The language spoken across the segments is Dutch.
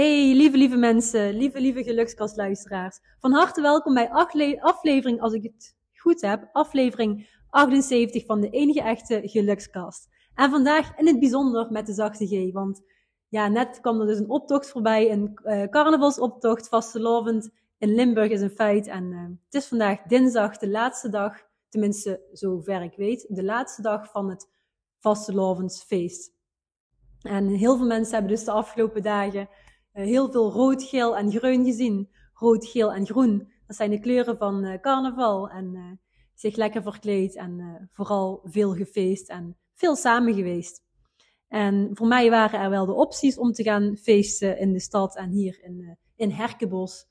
Hey, lieve, lieve mensen, lieve, lieve gelukskastluisteraars. Van harte welkom bij aflevering, als ik het goed heb, aflevering 78 van de enige echte gelukskast. En vandaag in het bijzonder met de zachte G, want ja, net kwam er dus een optocht voorbij, een uh, carnavalsoptocht, vastelovend in Limburg is een feit. En uh, het is vandaag dinsdag, de laatste dag, tenminste zover ik weet, de laatste dag van het vastelovensfeest. En heel veel mensen hebben dus de afgelopen dagen heel veel rood, geel en groen gezien. Rood, geel en groen, dat zijn de kleuren van uh, carnaval. En uh, zich lekker verkleed en vooral veel gefeest en veel samen geweest. En voor mij waren er wel de opties om te gaan feesten in de stad en hier in, in Herkenbos.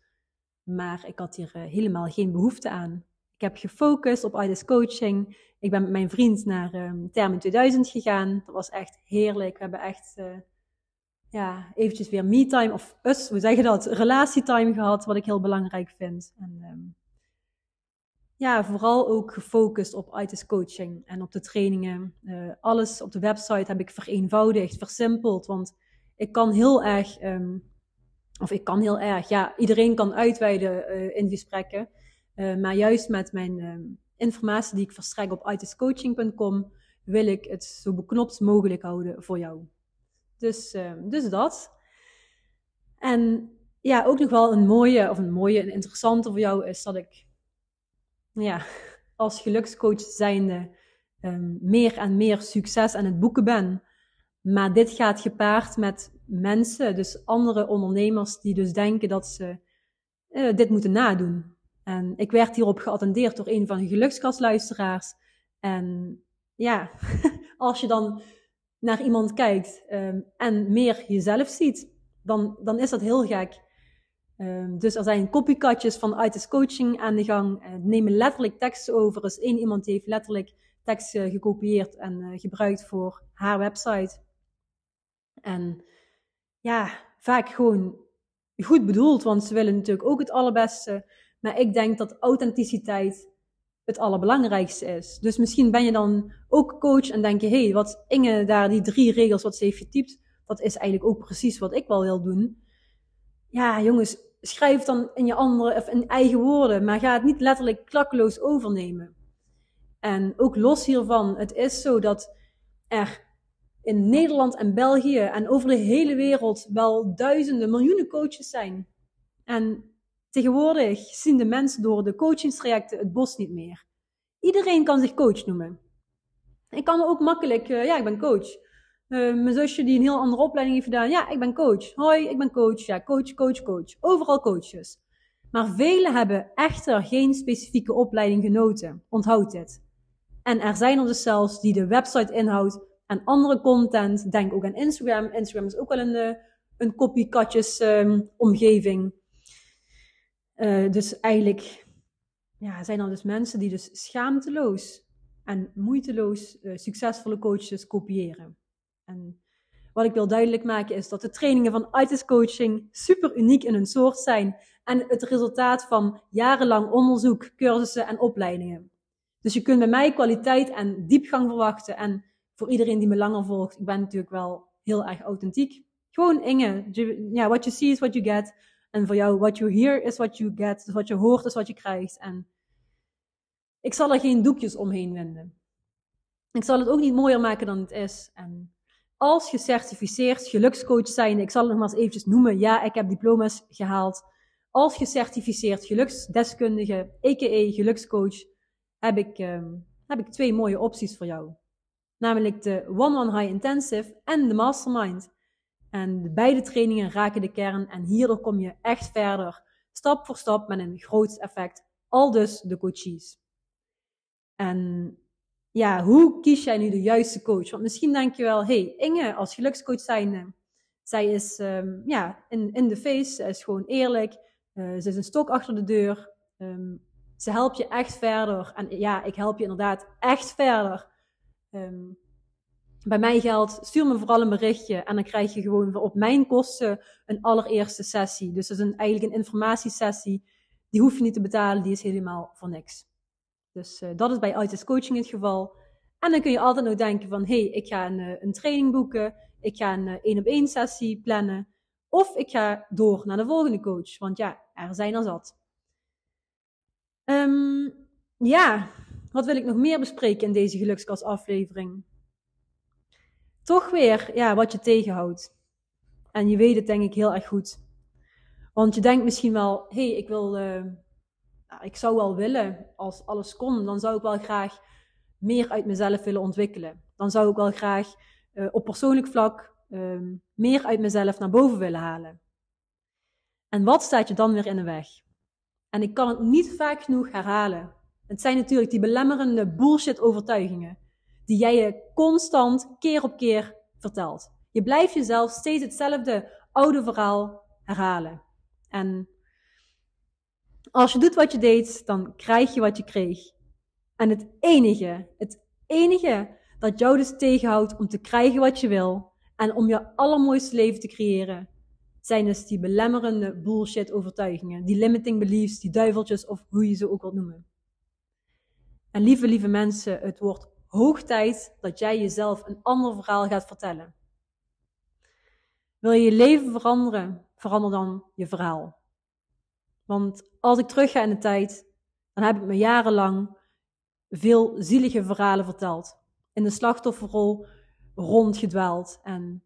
Maar ik had hier helemaal geen behoefte aan. Ik heb gefocust op IDES coaching. Ik ben met mijn vriend naar um, Termen 2000 gegaan. Dat was echt heerlijk. We hebben echt ja, eventjes weer me-time, of us, hoe zeg je dat, relatietime gehad, wat ik heel belangrijk vind. En um, ja, vooral ook gefocust op ITIS coaching en op de trainingen. Uh, alles op de website heb ik vereenvoudigd, versimpeld, want ik kan heel erg, um, of ik kan heel erg, ja, iedereen kan uitweiden uh, in gesprekken, uh, maar juist met mijn um, informatie die ik verstrek op itiscoaching.com wil ik het zo beknopt mogelijk houden voor jou. Dus, ehm, dus dat. En ja, ook nog wel een mooie, of een mooie en interessante voor jou is dat ik ja, als gelukscoach zijnde um, meer en meer succes aan het boeken ben. Maar dit gaat gepaard met mensen, dus andere ondernemers die dus denken dat ze uh, dit moeten nadoen. En ik werd hierop geattendeerd door een van de gelukskastluisteraars. En ja, als je dan naar iemand kijkt um, en meer jezelf ziet, dan, dan is dat heel gek. Um, dus er zijn copycatjes van ITIS Coaching aan de gang. Uh, nemen letterlijk teksten over. Dus één iemand heeft letterlijk teksten gekopieerd en uh, gebruikt voor haar website. En ja, vaak gewoon goed bedoeld, want ze willen natuurlijk ook het allerbeste. Maar ik denk dat authenticiteit het allerbelangrijkste is. Dus misschien ben je dan ook coach en denk je, hé, hey, wat Inge daar, die drie regels wat ze heeft getypt, dat is eigenlijk ook precies wat ik wel wil doen. Ja, jongens, schrijf dan in je andere, of in eigen woorden, maar ga het niet letterlijk klakkeloos overnemen. En ook los hiervan, het is zo dat er in Nederland en België en over de hele wereld wel duizenden, miljoenen coaches zijn. En Tegenwoordig zien de mensen door de coachingstrajecten het bos niet meer. Iedereen kan zich coach noemen. Ik kan me ook makkelijk, uh, ja, ik ben coach. Uh, mijn zusje die een heel andere opleiding heeft gedaan, ja, ik ben coach. Hoi, ik ben coach. Ja, coach, coach, coach. Overal coaches. Maar velen hebben echter geen specifieke opleiding genoten. Onthoud dit. En er zijn er dus zelfs die de website inhoud en andere content. Denk ook aan Instagram. Instagram is ook wel een, eh, een copycatjes um, omgeving. Uh, dus eigenlijk ja, zijn er dus mensen die dus schaamteloos en moeiteloos uh, succesvolle coaches kopiëren. En wat ik wil duidelijk maken is dat de trainingen van ITIS Coaching super uniek in hun soort zijn en het resultaat van jarenlang onderzoek, cursussen en opleidingen. Dus je kunt bij mij kwaliteit en diepgang verwachten. En voor iedereen die me langer volgt, ik ben natuurlijk wel heel erg authentiek. Gewoon Inge, ja, what you see is what you get. En voor jou, what you hear is what you get. Dus wat je hoort is wat je krijgt. En ik zal er geen doekjes omheen winden. Ik zal het ook niet mooier maken dan het is. En als gecertificeerd gelukscoach zijn, ik zal het nog maar eens eventjes noemen. Ja, ik heb diploma's gehaald. Als gecertificeerd geluksdeskundige, a.k.a. gelukscoach, heb ik, um, heb ik twee mooie opties voor jou. Namelijk de One-One High Intensive en de Mastermind. En de beide trainingen raken de kern en hierdoor kom je echt verder, stap voor stap met een groot effect. Al dus de coaches. En ja, hoe kies jij nu de juiste coach? Want misschien denk je wel, hey, Inge, als gelukscoach zijnde, zij is um, ja, in, in de face, ze is gewoon eerlijk, uh, ze is een stok achter de deur. Um, Ze helpt je echt verder. En ja, ik help je inderdaad echt verder. Ehm, bij mij geldt, stuur me vooral een berichtje en dan krijg je gewoon op mijn kosten een allereerste sessie. Dus dat is een, eigenlijk een informatiesessie. Die hoef je niet te betalen, die is helemaal voor niks. Dus uh, dat is bij Altis Coaching het geval. En dan kun je altijd nog denken van, hey, ik ga een, eh, een training boeken, ik ga een eh, één op één sessie plannen. Of ik ga door naar de volgende coach, want ja, er zijn er zat. Um, ja, wat wil ik nog meer bespreken in deze gelukskast aflevering? Toch weer, ja, wat je tegenhoudt. En je weet het denk ik heel erg goed. Want je denkt misschien wel, hé, hey, ik wil, uh, ik zou wel willen, als alles kon, dan zou ik wel graag meer uit mezelf willen ontwikkelen. Dan zou ik wel graag uh, op persoonlijk vlak uh, meer uit mezelf naar boven willen halen. En wat staat je dan weer in de weg? En ik kan het niet vaak genoeg herhalen. Het zijn natuurlijk die belemmerende bullshit overtuigingen die jij je constant keer op keer vertelt. Je blijft jezelf steeds hetzelfde oude verhaal herhalen. En als je doet wat je deed, dan krijg je wat je kreeg. En het enige, het enige dat jou dus tegenhoudt om te krijgen wat je wil en om je allermooiste leven te creëren, zijn dus die belemmerende bullshit overtuigingen, die limiting beliefs, die duiveltjes of hoe je ze ook wilt noemen. En lieve, lieve mensen, het wordt hoog tijd dat jij jezelf een ander verhaal gaat vertellen. Wil je je leven veranderen, verander dan je verhaal. Want als ik terugga in de tijd, dan heb ik me jarenlang veel zielige verhalen verteld. In de slachtofferrol rondgedwaald. En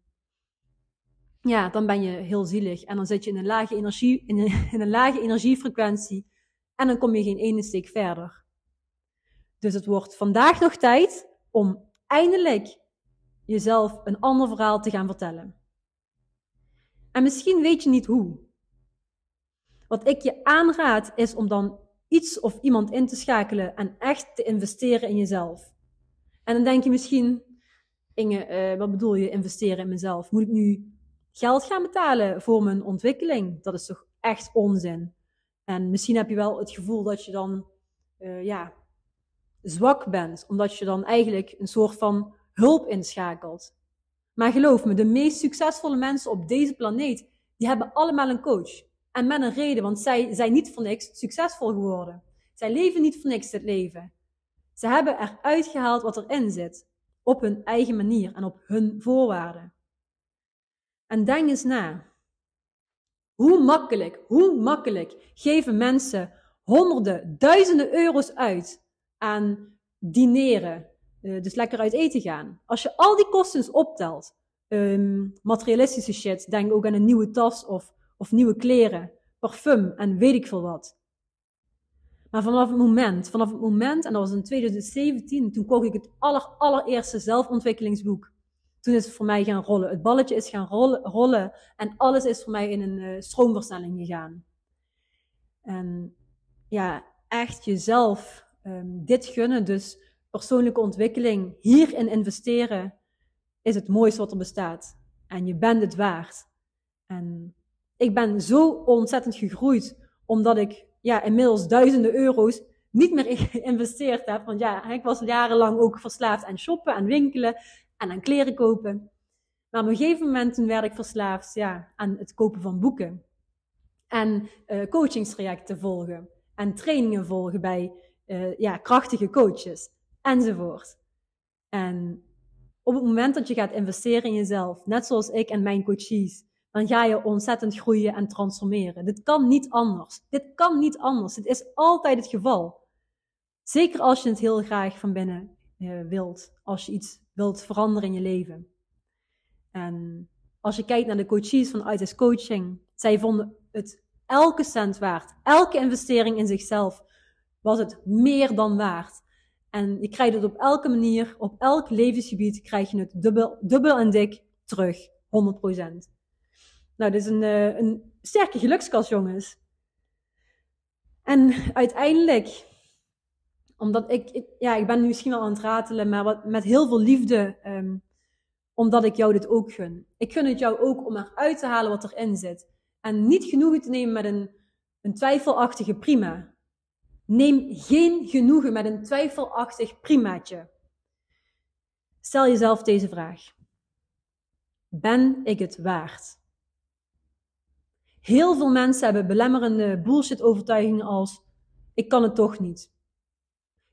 ja, dan ben je heel zielig. En dan zit je in een lage, energie, in een, in een lage energiefrequentie. En dan kom je geen ene steek verder. Dus het wordt vandaag nog tijd om eindelijk jezelf een ander verhaal te gaan vertellen. En misschien weet je niet hoe. Wat ik je aanraad is om dan iets of iemand in te schakelen en echt te investeren in jezelf. En dan denk je misschien, Inge, uh, wat bedoel je investeren in mezelf? Moet ik nu geld gaan betalen voor mijn ontwikkeling? Dat is toch echt onzin. En misschien heb je wel het gevoel dat je dan uh, ja, zwak bent, omdat je dan eigenlijk een soort van hulp inschakelt. Maar geloof me, de meest succesvolle mensen op deze planeet, die hebben allemaal een coach. En met een reden, want zij zijn niet voor niks succesvol geworden. Zij leven niet voor niks het leven. Ze hebben eruit gehaald wat erin zit, op hun eigen manier en op hun voorwaarden. En denk eens na. Hoe makkelijk, hoe makkelijk geven mensen honderden, duizenden euro's uit aan dineren, uh, dus lekker uit eten gaan. Als je al die kosten optelt, um, materialistische shit, denk ook aan een nieuwe tas of, of nieuwe kleren, parfum en weet ik veel wat. Maar vanaf het moment, vanaf het moment, en dat was in 2017, toen kocht ik het aller, allereerste zelfontwikkelingsboek. Toen is het voor mij gaan rollen. Het balletje is gaan rollen, rollen en alles is voor mij in een uh, stroomversnelling gegaan. En ja, echt jezelf um, dit gunnen, dus persoonlijke ontwikkeling, hierin investeren, is het mooiste wat er bestaat. En je bent het waard. En ik ben zo ontzettend gegroeid, omdat ik ja, inmiddels duizenden euro's niet meer geïnvesteerd heb. Want ja, ik was jarenlang ook verslaafd aan shoppen, aan winkelen en aan kleren kopen. Maar op een gegeven moment werd ik verslaafd ja, aan het kopen van boeken. En uh, coachingstrajecten volgen. En trainingen volgen bij uh, ja, krachtige coaches enzovoort. En op het moment dat je gaat investeren in jezelf, net zoals ik en mijn coaches, dan ga je ontzettend groeien en transformeren. Dit kan niet anders. Dit kan niet anders. Dit is altijd het geval. Zeker als je het heel graag van binnen uh, wilt. Als je iets wilt veranderen in je leven. En als je kijkt naar de coaches van ITS Coaching, zij vonden het elke cent waard. Elke investering in zichzelf was het meer dan waard. En je krijgt het op elke manier, op elk levensgebied, krijg je het dubbel, dubbel en dik terug. 100%. Nou, dit is een, uh, een sterke gelukskast, jongens. En uiteindelijk, omdat ik, ja, ik ben nu misschien wel aan het ratelen, maar met heel veel liefde, um, omdat ik jou dit ook gun. Ik gun het jou ook om eruit te halen wat erin zit. En niet genoegen te nemen met een, een twijfelachtige prima. Neem geen genoegen met een twijfelachtig primaatje. Stel jezelf deze vraag. Ben ik het waard? Heel veel mensen hebben belemmerende bullshit-overtuigingen als: ik kan het toch niet.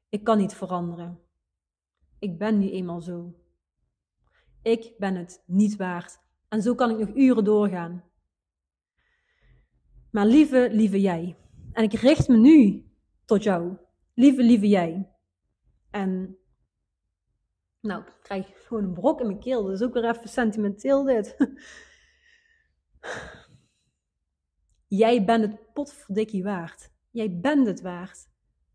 Ik kan niet veranderen. Ik ben nu eenmaal zo. Ik ben het niet waard. En zo kan ik nog uren doorgaan. Maar lieve, lieve jij. En ik richt me nu tot. Lieve, lieve jij. En nou, ik krijg gewoon een brok in mijn keel. Dat is ook weer even sentimenteel dit. Jij bent het potverdikkie waard. Jij bent het waard.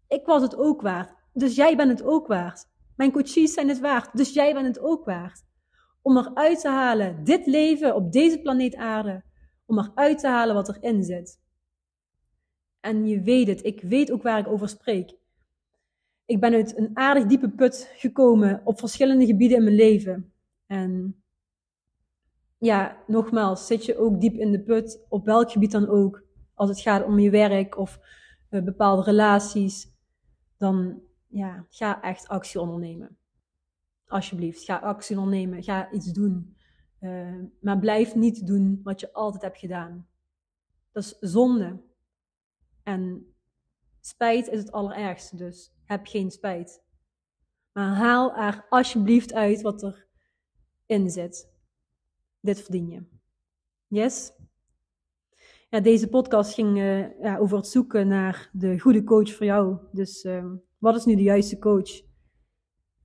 Ik was het ook waard. Dus jij bent het ook waard. Mijn coaches zijn het waard. Dus jij bent het ook waard. Om eruit te halen, dit leven op deze planeet aarde, om eruit te halen wat erin zit. En je weet het, ik weet ook waar ik over spreek. Ik ben uit een aardig diepe put gekomen op verschillende gebieden in mijn leven. En ja, nogmaals, zit je ook diep in de put, op welk gebied dan ook, als het gaat om je werk of uh, bepaalde relaties, dan ja, ga echt actie ondernemen. Alsjeblieft, ga actie ondernemen, ga iets doen. Uh, maar blijf niet doen wat je altijd hebt gedaan. Dat is zonde. En spijt is het allerergste, dus heb geen spijt. Maar haal er alsjeblieft uit wat erin zit. Dit verdien je. Yes? Ja, deze podcast ging uh, ja, over het zoeken naar de goede coach voor jou. Dus uh, wat is nu de juiste coach?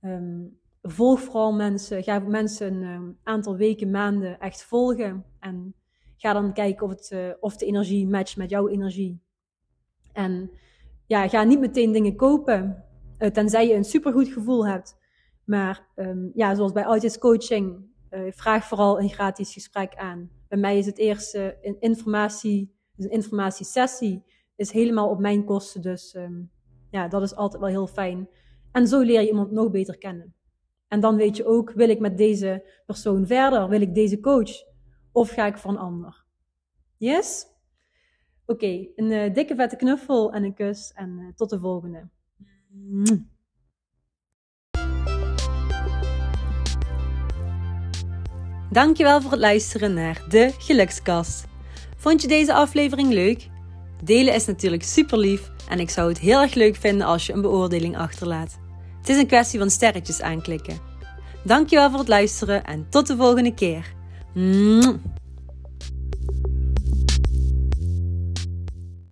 Um, volg vooral mensen. Ga mensen een um, aantal weken, maanden echt volgen. En ga dan kijken of, het, uh, of de energie matcht met jouw energie. En ja, ga niet meteen dingen kopen. Uh, tenzij je een supergoed gevoel hebt. Maar um, ja, zoals bij Audience Coaching, uh, vraag vooral een gratis gesprek aan. Bij mij is het eerste een informatie, een informatiesessie, is helemaal op mijn kosten. Dus um, ja, dat is altijd wel heel fijn. En zo leer je iemand nog beter kennen. En dan weet je ook, wil ik met deze persoon verder? Wil ik deze coach? Of ga ik voor een ander? Yes? Oké, een uh, dikke vette knuffel en een kus. En uh, tot de volgende. Dankjewel voor het luisteren naar de Gelukskast. Vond je deze aflevering leuk? Delen is natuurlijk super lief en ik zou het heel erg leuk vinden als je een beoordeling achterlaat. Het is een kwestie van sterretjes aanklikken. Dankjewel voor het luisteren en tot de volgende keer.